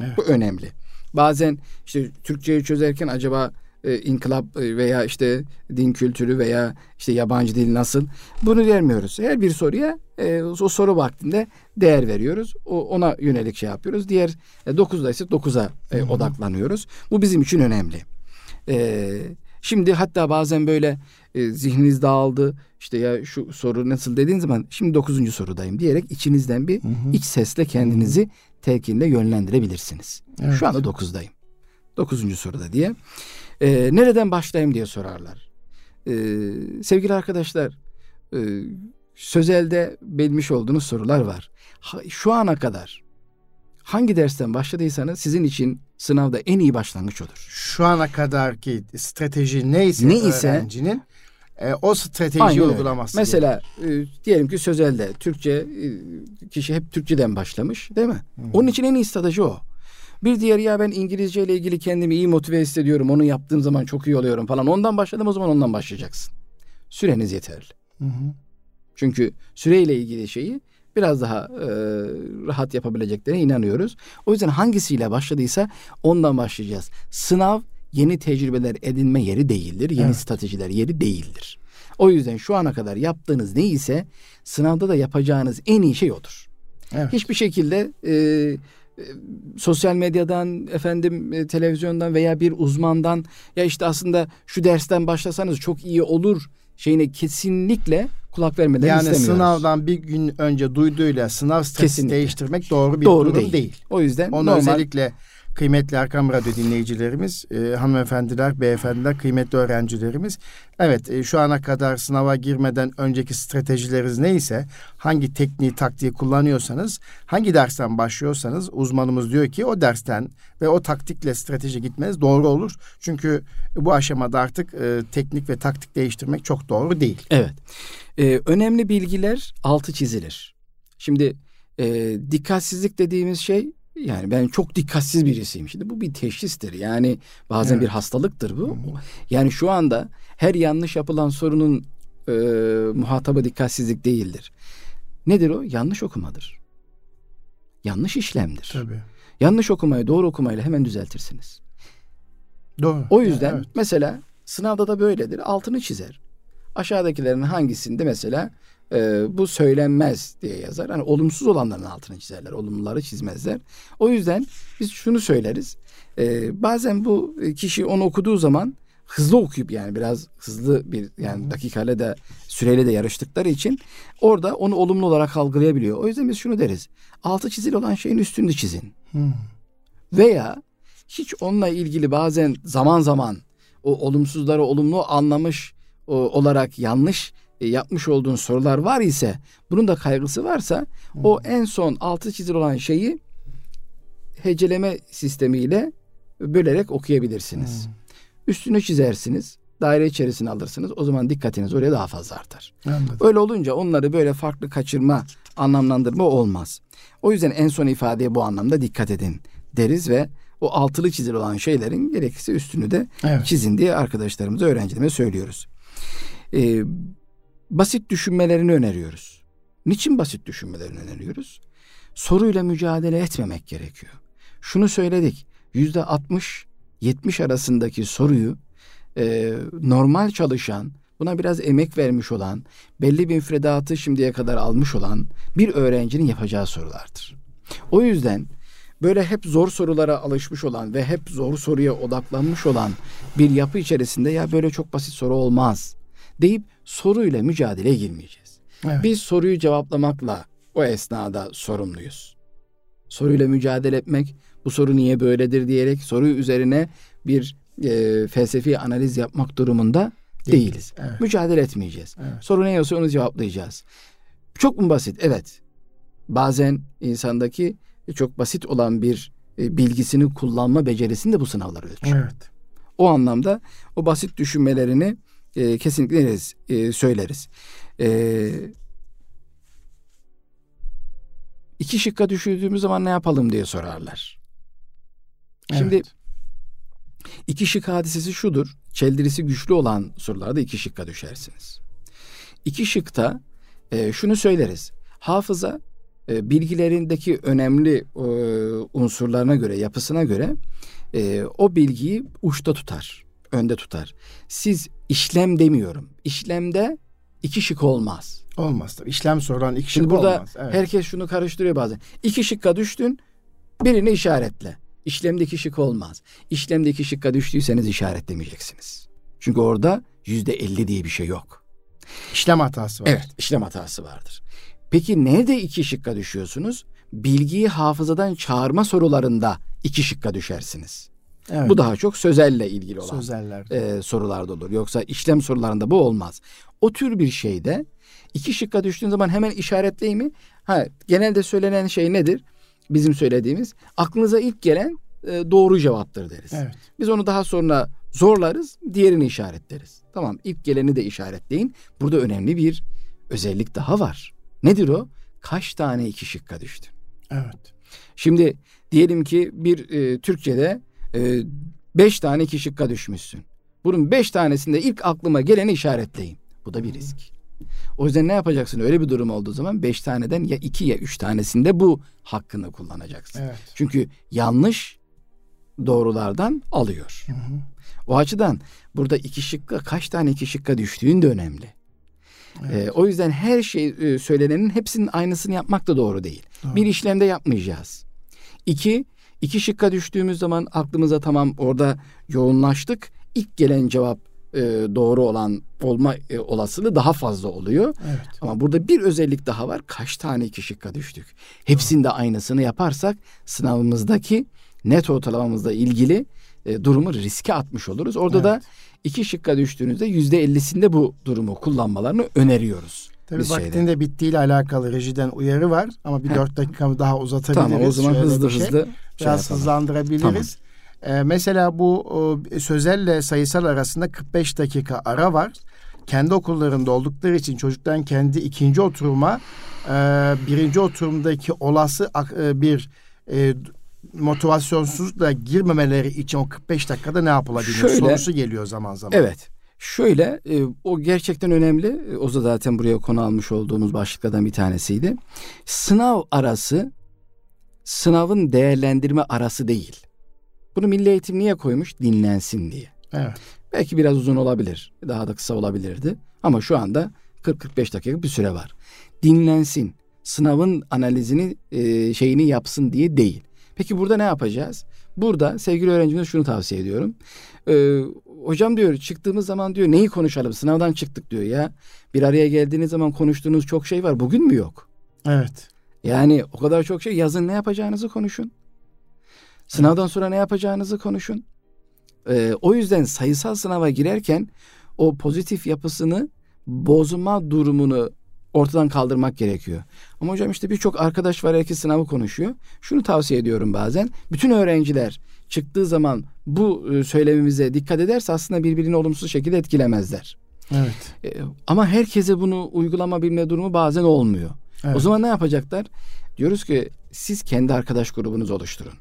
Evet. Bu önemli. Bazen işte Türkçeyi çözerken acaba e, inkılap e, veya işte din kültürü veya işte yabancı dil nasıl bunu vermiyoruz. Her bir soruya e, o soru vaktinde değer veriyoruz. O, ona yönelik şey yapıyoruz. Diğer e, 9'da ise 9'a e, odaklanıyoruz. Bu bizim için önemli. E, şimdi hatta bazen böyle e, zihniniz dağıldı. İşte ya şu soru nasıl dediğin zaman şimdi dokuzuncu sorudayım diyerek içinizden bir hı hı. iç sesle kendinizi telkinle yönlendirebilirsiniz. Evet. Şu anda dokuzdayım. Dokuzuncu soruda diye. E, nereden başlayayım diye sorarlar. E, sevgili arkadaşlar e, Sözelde bilmiş olduğunuz sorular var. Şu ana kadar hangi dersten başladıysanız sizin için sınavda en iyi başlangıç olur. Şu ana kadarki strateji neyse, neyse öğrencinin e, o strateji uygulaması. Mesela e, diyelim ki sözelde Türkçe e, kişi hep Türkçeden başlamış değil mi? Hı. Onun için en iyi strateji o. Bir diğer ya ben İngilizce ile ilgili kendimi iyi motive hissediyorum. Onu yaptığım zaman çok iyi oluyorum falan. Ondan başladım o zaman ondan başlayacaksın. Süreniz yeterli. Hı hı. Çünkü süreyle ilgili şeyi biraz daha e, rahat yapabileceklerine inanıyoruz. O yüzden hangisiyle başladıysa ondan başlayacağız. Sınav yeni tecrübeler edinme yeri değildir. Yeni evet. stratejiler yeri değildir. O yüzden şu ana kadar yaptığınız neyse sınavda da yapacağınız en iyi şey odur. Evet. Hiçbir şekilde e, e, sosyal medyadan efendim e, televizyondan veya bir uzmandan ya işte aslında şu dersten başlasanız çok iyi olur şeyine kesinlikle kulak vermeden yani istemiyoruz. Yani sınavdan bir gün önce duyduğuyla sınav stratejisi değiştirmek doğru bir doğru durum değil. değil. O yüzden onu normal... özellikle Kıymetli Erkam Radyo dinleyicilerimiz, e, hanımefendiler, beyefendiler, kıymetli öğrencilerimiz. Evet e, şu ana kadar sınava girmeden önceki stratejileriniz neyse, hangi tekniği, taktiği kullanıyorsanız, hangi dersten başlıyorsanız uzmanımız diyor ki o dersten ve o taktikle strateji gitmeniz doğru olur. Çünkü bu aşamada artık e, teknik ve taktik değiştirmek çok doğru değil. Evet. Ee, önemli bilgiler altı çizilir. Şimdi e, dikkatsizlik dediğimiz şey yani ben çok dikkatsiz birisiyim. Şimdi bu bir teşhistir. Yani bazen evet. bir hastalıktır bu. Yani şu anda her yanlış yapılan sorunun e, muhatabı dikkatsizlik değildir. Nedir o? Yanlış okumadır. Yanlış işlemdir. Tabii. Yanlış okumayı doğru okumayla hemen düzeltirsiniz. Doğru. O yüzden evet. mesela sınavda da böyledir. Altını çizer. Aşağıdakilerin hangisinde mesela e, bu söylenmez diye yazar. Hani olumsuz olanların altını çizerler, olumluları çizmezler. O yüzden biz şunu söyleriz. E, bazen bu kişi onu okuduğu zaman hızlı okuyup yani biraz hızlı bir yani dakikayla da süreyle de yarıştıkları için orada onu olumlu olarak algılayabiliyor. O yüzden biz şunu deriz. Altı çizili olan şeyin üstünü çizin. Hmm. Veya hiç onunla ilgili bazen zaman zaman o olumsuzları olumlu anlamış o, olarak yanlış yapmış olduğun sorular var ise bunun da kaygısı varsa hmm. o en son altı çizili olan şeyi heceleme sistemiyle bölerek okuyabilirsiniz. Hmm. Üstünü çizersiniz. Daire içerisine alırsınız. O zaman dikkatiniz oraya daha fazla artar. Anladım. Öyle olunca onları böyle farklı kaçırma, anlamlandırma olmaz. O yüzden en son ifadeye bu anlamda dikkat edin deriz ve o altılı çizili olan şeylerin gerekirse üstünü de evet. çizin diye arkadaşlarımıza, öğrencilerime söylüyoruz. Ee, basit düşünmelerini öneriyoruz. Niçin basit düşünmelerini öneriyoruz? Soruyla mücadele etmemek gerekiyor. Şunu söyledik. Yüzde 60 70 arasındaki soruyu e, normal çalışan, buna biraz emek vermiş olan, belli bir müfredatı şimdiye kadar almış olan bir öğrencinin yapacağı sorulardır. O yüzden böyle hep zor sorulara alışmış olan ve hep zor soruya odaklanmış olan bir yapı içerisinde ya böyle çok basit soru olmaz deyip soruyla mücadeleye girmeyeceğiz. Evet. Biz soruyu cevaplamakla o esnada sorumluyuz. Soruyla mücadele etmek, bu soru niye böyledir diyerek soru üzerine bir e, felsefi analiz yapmak durumunda Değil. değiliz. Evet. Mücadele etmeyeceğiz. Evet. Soru ne olsa onu cevaplayacağız. Çok mu basit? Evet. Bazen insandaki çok basit olan bir e, bilgisini kullanma becerisini de bu sınavlar ölçüyor. Evet. O anlamda o basit düşünmelerini e, kesinlikle deriz, e, söyleriz. E, iki şıkka düşürdüğümüz zaman ne yapalım diye sorarlar. Şimdi evet. iki şık hadisesi şudur. Çeldirisi güçlü olan sorularda iki şıkka düşersiniz. İki şıkta e, şunu söyleriz. Hafıza e, bilgilerindeki önemli e, unsurlarına göre, yapısına göre e, o bilgiyi uçta tutar önde tutar. Siz işlem demiyorum. İşlemde iki şık olmaz. Olmaz tabii. İşlem soran iki Şimdi şık burada olmaz. Evet. herkes şunu karıştırıyor bazen. İki şıkka düştün birini işaretle. İşlemdeki şık olmaz. İşlemdeki şıkka düştüyseniz işaretlemeyeceksiniz. Çünkü orada yüzde elli diye bir şey yok. İşlem hatası var. Evet işlem hatası vardır. Peki nerede iki şıkka düşüyorsunuz? Bilgiyi hafızadan çağırma sorularında iki şıkka düşersiniz. Evet. Bu daha çok sözelle ilgili olan Sözeller. E, sorularda olur. Yoksa işlem sorularında bu olmaz. O tür bir şeyde iki şıkka düştüğün zaman hemen işaretleyi mi? Ha, genelde söylenen şey nedir? Bizim söylediğimiz aklınıza ilk gelen e, doğru cevaptır deriz. Evet. Biz onu daha sonra zorlarız, diğerini işaretleriz. Tamam, ilk geleni de işaretleyin. Burada önemli bir özellik daha var. Nedir o? Kaç tane iki şıkka düştü? Evet. Şimdi diyelim ki bir e, Türkçe'de e, beş tane iki şıkka düşmüşsün. Bunun beş tanesinde ilk aklıma geleni işaretleyin. Bu da bir risk. O yüzden ne yapacaksın? Öyle bir durum olduğu zaman beş taneden ya iki ya üç tanesinde bu hakkını kullanacaksın. Evet. Çünkü yanlış doğrulardan alıyor. Hı hı. O açıdan burada iki şıkka kaç tane iki şıkka düştüğün de önemli. Evet. Ee, o yüzden her şey e, söylenenin hepsinin aynısını yapmak da doğru değil. Doğru. Bir işlemde yapmayacağız. İki, iki şıkka düştüğümüz zaman aklımıza tamam orada yoğunlaştık. İlk gelen cevap e, doğru olan olma e, olasılığı daha fazla oluyor. Evet. Ama burada bir özellik daha var. Kaç tane iki şıkka düştük? Hepsinde aynısını yaparsak sınavımızdaki net ortalamamızla ilgili e, durumu riske atmış oluruz. Orada evet. da iki şıkka düştüğünüzde yüzde ellisinde bu durumu kullanmalarını öneriyoruz. Tabii Biz vaktinde şeyde. bittiğiyle alakalı rejiden uyarı var ama bir dört dakika daha uzatabiliriz. Tamam o zaman Şöyle hızlı şey. hızlı biraz şey hızlandırabiliriz. Tamam. Ee, mesela bu o, sözelle sayısal arasında 45 dakika ara var. Kendi okullarında oldukları için çocukların kendi ikinci oturuma e, birinci oturumdaki olası e, bir e, motivasyonsuzlukla girmemeleri için o 45 dakikada ne yapılabilir Şöyle, sorusu geliyor zaman zaman. Evet. Şöyle e, o gerçekten önemli. E, o da zaten buraya konu almış olduğumuz başlıklardan bir tanesiydi. Sınav arası sınavın değerlendirme arası değil. Bunu Milli Eğitim niye koymuş? Dinlensin diye. Evet. Belki biraz uzun olabilir. Daha da kısa olabilirdi. Ama şu anda 40-45 dakika bir süre var. Dinlensin. Sınavın analizini e, şeyini yapsın diye değil. Peki burada ne yapacağız? Burada sevgili öğrencimize şunu tavsiye ediyorum. Ee, hocam diyor çıktığımız zaman diyor neyi konuşalım? Sınavdan çıktık diyor ya. Bir araya geldiğiniz zaman konuştuğunuz çok şey var. Bugün mü yok? Evet. Yani o kadar çok şey. Yazın ne yapacağınızı konuşun. Sınavdan sonra ne yapacağınızı konuşun. Ee, o yüzden sayısal sınava girerken o pozitif yapısını bozma durumunu ortadan kaldırmak gerekiyor. Ama hocam işte birçok arkadaş var herkes sınavı konuşuyor. Şunu tavsiye ediyorum bazen. Bütün öğrenciler çıktığı zaman bu e, söylemimize dikkat ederse aslında birbirini olumsuz şekilde etkilemezler. Evet. E, ama herkese bunu uygulama bilme durumu bazen olmuyor. Evet. O zaman ne yapacaklar? Diyoruz ki siz kendi arkadaş grubunuzu oluşturun.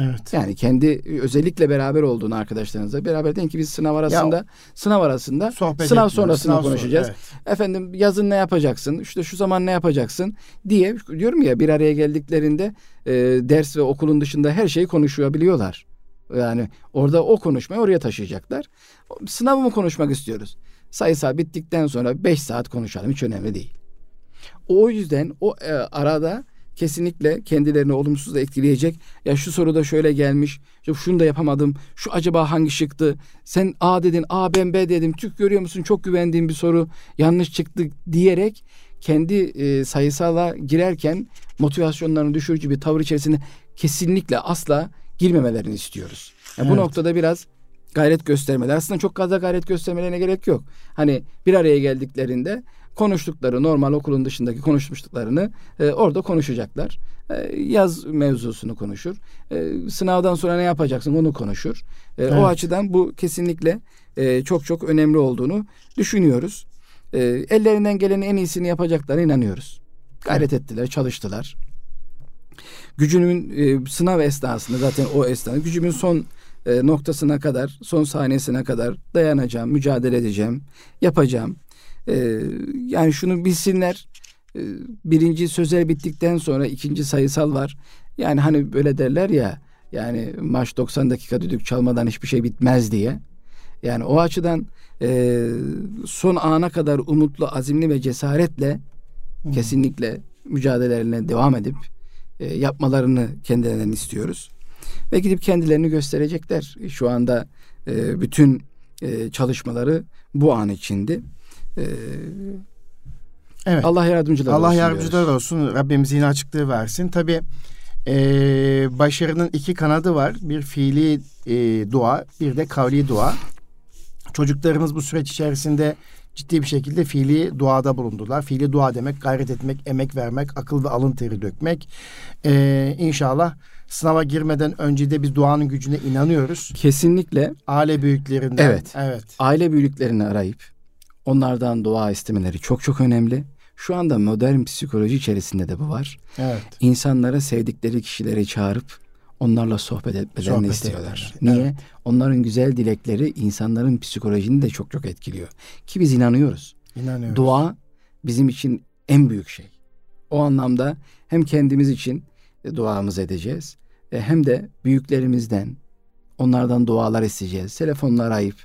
Evet. Yani kendi özellikle beraber olduğun arkadaşlarınızla beraber deyin ki biz sınav arasında ya, sınav arasında Sohbet sınav sonrasında sınav konuşacağız. Sonra, evet. Efendim yazın ne yapacaksın? İşte şu zaman ne yapacaksın diye diyorum ya bir araya geldiklerinde e, ders ve okulun dışında her şeyi konuşabiliyorlar. Yani orada o konuşmayı oraya taşıyacaklar. Sınavı mı konuşmak istiyoruz? Sayısal bittikten sonra 5 saat konuşalım hiç önemli değil. O yüzden o e, arada kesinlikle kendilerini olumsuz etkileyecek. Ya şu soruda şöyle gelmiş. Şunu da yapamadım. Şu acaba hangi şıktı? Sen A dedin. A ben B dedim. Tük görüyor musun? Çok güvendiğim bir soru. Yanlış çıktı diyerek kendi e, sayısala girerken motivasyonlarını düşürücü bir tavır içerisinde kesinlikle asla girmemelerini istiyoruz. Yani evet. Bu noktada biraz gayret göstermeler. Aslında çok fazla gayret göstermelerine gerek yok. Hani bir araya geldiklerinde konuştukları normal okulun dışındaki konuşmuştuklarını e, orada konuşacaklar. E, yaz mevzusunu konuşur. E, sınavdan sonra ne yapacaksın onu konuşur. E, evet. O açıdan bu kesinlikle e, çok çok önemli olduğunu düşünüyoruz. E, ellerinden gelenin en iyisini yapacaklarına inanıyoruz. Gayret evet. ettiler, çalıştılar. Gücünün e, sınav esnasında zaten o esnada gücümün son e, noktasına kadar, son saniyesine kadar dayanacağım, mücadele edeceğim, yapacağım. E, yani şunu bilsinler. E, birinci sözel bittikten sonra ikinci sayısal var. Yani hani böyle derler ya yani maç 90 dakika düdük çalmadan hiçbir şey bitmez diye. Yani o açıdan e, son ana kadar umutlu, azimli ve cesaretle hmm. kesinlikle mücadelelerine devam edip e, yapmalarını kendilerinden istiyoruz. Ve gidip kendilerini gösterecekler. Şu anda e, bütün e, çalışmaları bu an içindi. Ee, evet. Allah yardımcılar Allah olsun. Allah yardımcılar diyoruz. olsun. Rabbimiz yine açıklığı versin. Tabi Ee, başarının iki kanadı var. Bir fiili e, dua, bir de kavli dua. Çocuklarımız bu süreç içerisinde ciddi bir şekilde fiili duada bulundular. Fiili dua demek gayret etmek, emek vermek, akıl ve alın teri dökmek. Ee, inşallah sınava girmeden önce de biz duanın gücüne inanıyoruz. Kesinlikle. Aile büyüklerinden. Evet. Evet. Aile büyüklerini arayıp onlardan dua istemeleri çok çok önemli. Şu anda modern psikoloji içerisinde de bu var. Evet. İnsanlara sevdikleri kişileri çağırıp onlarla sohbet etmelerini sohbet istiyorlar. Etmeleri. Niye? Evet. Onların güzel dilekleri insanların psikolojini de çok çok etkiliyor. Ki biz inanıyoruz. İnanıyoruz. Dua bizim için en büyük şey. O anlamda hem kendimiz için duamızı edeceğiz e, hem de büyüklerimizden onlardan dualar isteyeceğiz. Telefonlar arayıp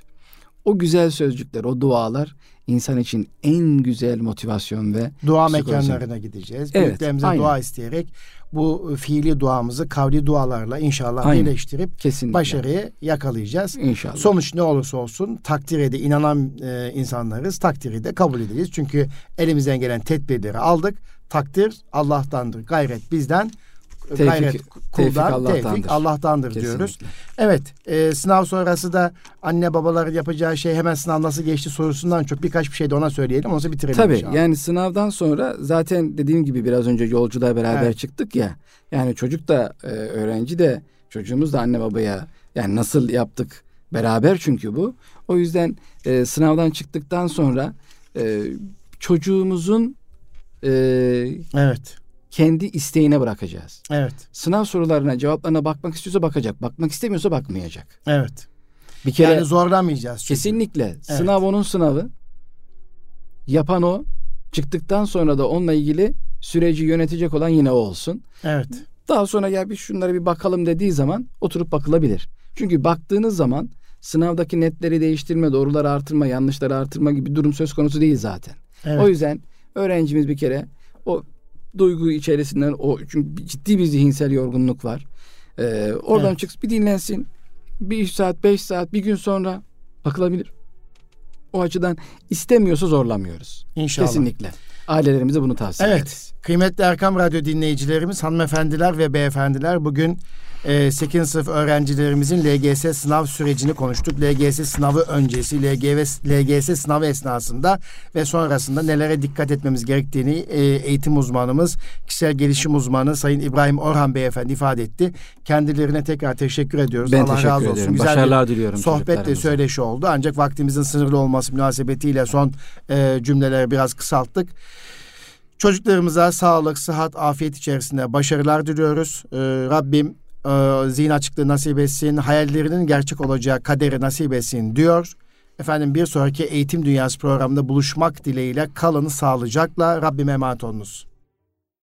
o güzel sözcükler, o dualar insan için en güzel motivasyon ve dua mekanlarına gideceğiz. Evet, Büyüklerimize aynen. dua isteyerek bu fiili duamızı kavli dualarla inşallah aynen. birleştirip Kesinlikle. başarıyı yakalayacağız. İnşallah. Sonuç ne olursa olsun takdire de inanan e, insanlarız. Takdiri de kabul edeceğiz. Çünkü elimizden gelen tedbirleri aldık. Takdir Allah'tandır. Gayret bizden tevfik, gayret kuldan, tevfik Allah'tandır, tevfik Allah'tandır diyoruz. Evet, e, sınav sonrası da anne babaların yapacağı şey hemen sınav nasıl geçti sorusundan çok birkaç bir şey de ona söyleyelim. Onu bitirelim Tabii inşallah. yani sınavdan sonra zaten dediğim gibi biraz önce yolculuğa beraber evet. çıktık ya. Yani çocuk da e, öğrenci de çocuğumuz da anne babaya yani nasıl yaptık beraber çünkü bu. O yüzden e, sınavdan çıktıktan sonra e, çocuğumuzun e, evet kendi isteğine bırakacağız. Evet. Sınav sorularına, cevaplarına bakmak istiyorsa bakacak. Bakmak istemiyorsa bakmayacak. Evet. Bir kere yani zorlamayacağız. Çünkü. Kesinlikle. Evet. Sınav onun sınavı. Yapan o. Çıktıktan sonra da onunla ilgili süreci yönetecek olan yine o olsun. Evet. Daha sonra gel bir şunlara bir bakalım dediği zaman oturup bakılabilir. Çünkü baktığınız zaman sınavdaki netleri değiştirme, doğruları artırma, yanlışları artırma gibi durum söz konusu değil zaten. Evet. O yüzden öğrencimiz bir kere o duygu içerisinden o çünkü ciddi bir zihinsel yorgunluk var. Ee, oradan evet. çıksın bir dinlensin. Bir üç saat, beş saat, bir gün sonra bakılabilir. O açıdan istemiyorsa zorlamıyoruz. İnşallah. Kesinlikle. Ailelerimize bunu tavsiye evet. ederiz. Kıymetli Erkam Radyo dinleyicilerimiz, hanımefendiler ve beyefendiler bugün e, 8. sınıf öğrencilerimizin LGS sınav sürecini konuştuk. LGS sınavı öncesi, LGS, LGS sınavı esnasında ve sonrasında nelere dikkat etmemiz gerektiğini e, eğitim uzmanımız, kişisel gelişim uzmanı Sayın İbrahim Orhan Beyefendi ifade etti. Kendilerine tekrar teşekkür ediyoruz. Ben Allah teşekkür razı olsun. Güzel Başarılar diliyorum. Sohbet ve söyleşi oldu. Ancak vaktimizin sınırlı olması münasebetiyle son e, cümleleri biraz kısalttık. Çocuklarımıza sağlık, sıhhat, afiyet içerisinde başarılar diliyoruz. Ee, Rabbim e, zihin açıklığı nasip etsin, hayallerinin gerçek olacağı kaderi nasip etsin diyor. Efendim bir sonraki Eğitim Dünyası programında buluşmak dileğiyle kalın sağlıcakla Rabbime emanet olunuz.